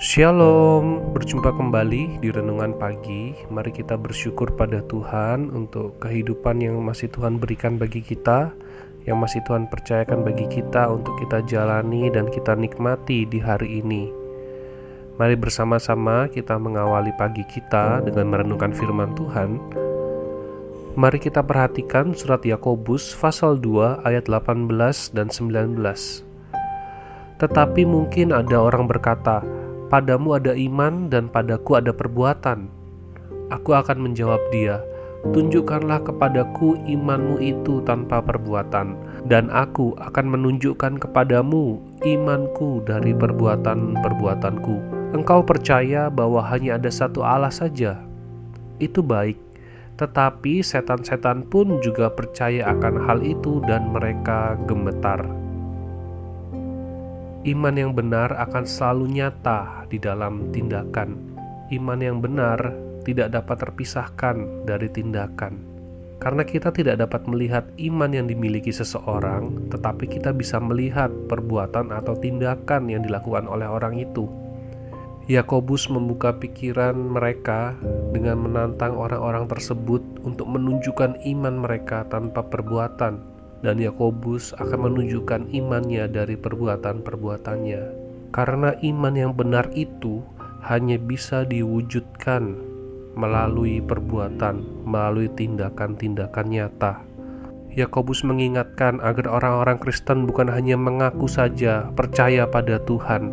Shalom, berjumpa kembali di renungan pagi. Mari kita bersyukur pada Tuhan untuk kehidupan yang masih Tuhan berikan bagi kita, yang masih Tuhan percayakan bagi kita untuk kita jalani dan kita nikmati di hari ini. Mari bersama-sama kita mengawali pagi kita dengan merenungkan firman Tuhan. Mari kita perhatikan surat Yakobus pasal 2 ayat 18 dan 19. Tetapi mungkin ada orang berkata, Padamu ada iman dan padaku ada perbuatan. Aku akan menjawab dia, Tunjukkanlah kepadaku imanmu itu tanpa perbuatan, dan aku akan menunjukkan kepadamu imanku dari perbuatan-perbuatanku. Engkau percaya bahwa hanya ada satu Allah saja. Itu baik, tetapi setan-setan pun juga percaya akan hal itu, dan mereka gemetar. Iman yang benar akan selalu nyata di dalam tindakan. Iman yang benar tidak dapat terpisahkan dari tindakan. Karena kita tidak dapat melihat iman yang dimiliki seseorang, tetapi kita bisa melihat perbuatan atau tindakan yang dilakukan oleh orang itu. Yakobus membuka pikiran mereka dengan menantang orang-orang tersebut untuk menunjukkan iman mereka tanpa perbuatan dan Yakobus akan menunjukkan imannya dari perbuatan-perbuatannya. Karena iman yang benar itu hanya bisa diwujudkan melalui perbuatan, melalui tindakan-tindakan nyata. Yakobus mengingatkan agar orang-orang Kristen bukan hanya mengaku saja percaya pada Tuhan,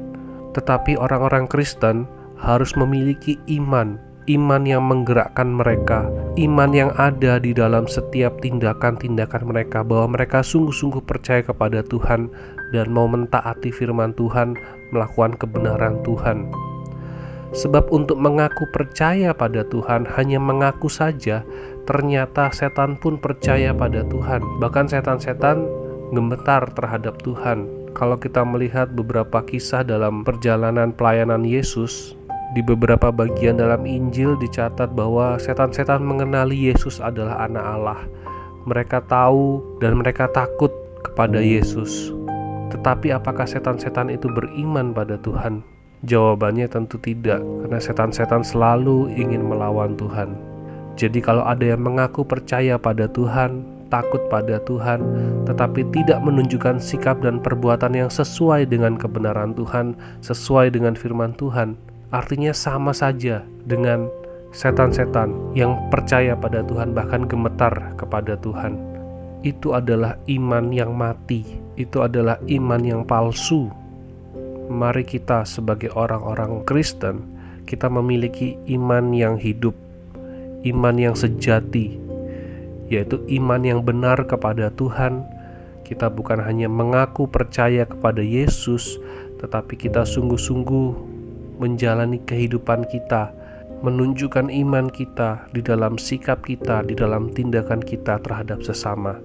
tetapi orang-orang Kristen harus memiliki iman iman yang menggerakkan mereka, iman yang ada di dalam setiap tindakan-tindakan mereka, bahwa mereka sungguh-sungguh percaya kepada Tuhan dan mau mentaati firman Tuhan, melakukan kebenaran Tuhan. Sebab untuk mengaku percaya pada Tuhan hanya mengaku saja, ternyata setan pun percaya pada Tuhan. Bahkan setan-setan gemetar terhadap Tuhan. Kalau kita melihat beberapa kisah dalam perjalanan pelayanan Yesus, di beberapa bagian dalam Injil dicatat bahwa setan-setan mengenali Yesus adalah anak Allah. Mereka tahu dan mereka takut kepada Yesus. Tetapi apakah setan-setan itu beriman pada Tuhan? Jawabannya tentu tidak, karena setan-setan selalu ingin melawan Tuhan. Jadi kalau ada yang mengaku percaya pada Tuhan, takut pada Tuhan, tetapi tidak menunjukkan sikap dan perbuatan yang sesuai dengan kebenaran Tuhan, sesuai dengan firman Tuhan, artinya sama saja dengan setan-setan yang percaya pada Tuhan, bahkan gemetar kepada Tuhan. Itu adalah iman yang mati, itu adalah iman yang palsu. Mari kita, sebagai orang-orang Kristen, kita memiliki iman yang hidup, iman yang sejati, yaitu iman yang benar kepada Tuhan. Kita bukan hanya mengaku percaya kepada Yesus, tetapi kita sungguh-sungguh menjalani kehidupan kita, menunjukkan iman kita di dalam sikap kita, di dalam tindakan kita terhadap sesama.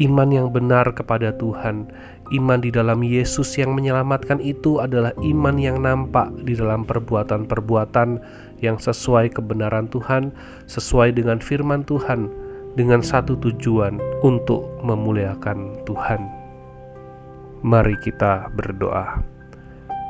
Iman yang benar kepada Tuhan, iman di dalam Yesus yang menyelamatkan itu adalah iman yang nampak di dalam perbuatan-perbuatan yang sesuai kebenaran Tuhan, sesuai dengan firman Tuhan, dengan satu tujuan untuk memuliakan Tuhan. Mari kita berdoa.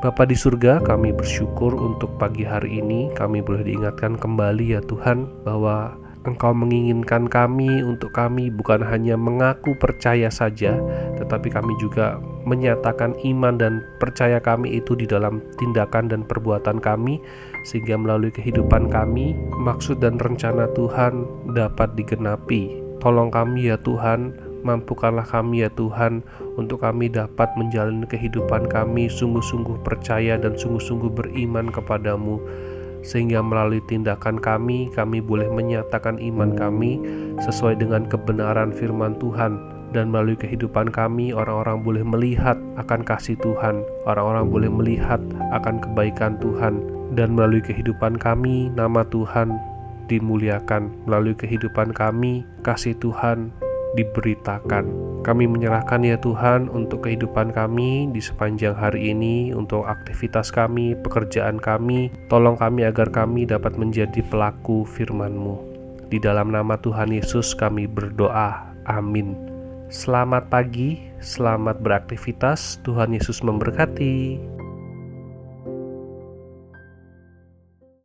Bapa di surga, kami bersyukur untuk pagi hari ini kami boleh diingatkan kembali ya Tuhan bahwa Engkau menginginkan kami untuk kami bukan hanya mengaku percaya saja, tetapi kami juga menyatakan iman dan percaya kami itu di dalam tindakan dan perbuatan kami, sehingga melalui kehidupan kami, maksud dan rencana Tuhan dapat digenapi. Tolong kami ya Tuhan, Mampukanlah kami ya Tuhan untuk kami dapat menjalani kehidupan kami sungguh-sungguh percaya dan sungguh-sungguh beriman kepadamu. Sehingga melalui tindakan kami kami boleh menyatakan iman kami sesuai dengan kebenaran firman Tuhan. Dan melalui kehidupan kami orang-orang boleh melihat akan kasih Tuhan. Orang-orang boleh melihat akan kebaikan Tuhan. Dan melalui kehidupan kami nama Tuhan dimuliakan. Melalui kehidupan kami kasih Tuhan diberitakan. Kami menyerahkan ya Tuhan untuk kehidupan kami di sepanjang hari ini, untuk aktivitas kami, pekerjaan kami. Tolong kami agar kami dapat menjadi pelaku firman-Mu. Di dalam nama Tuhan Yesus kami berdoa. Amin. Selamat pagi, selamat beraktivitas. Tuhan Yesus memberkati.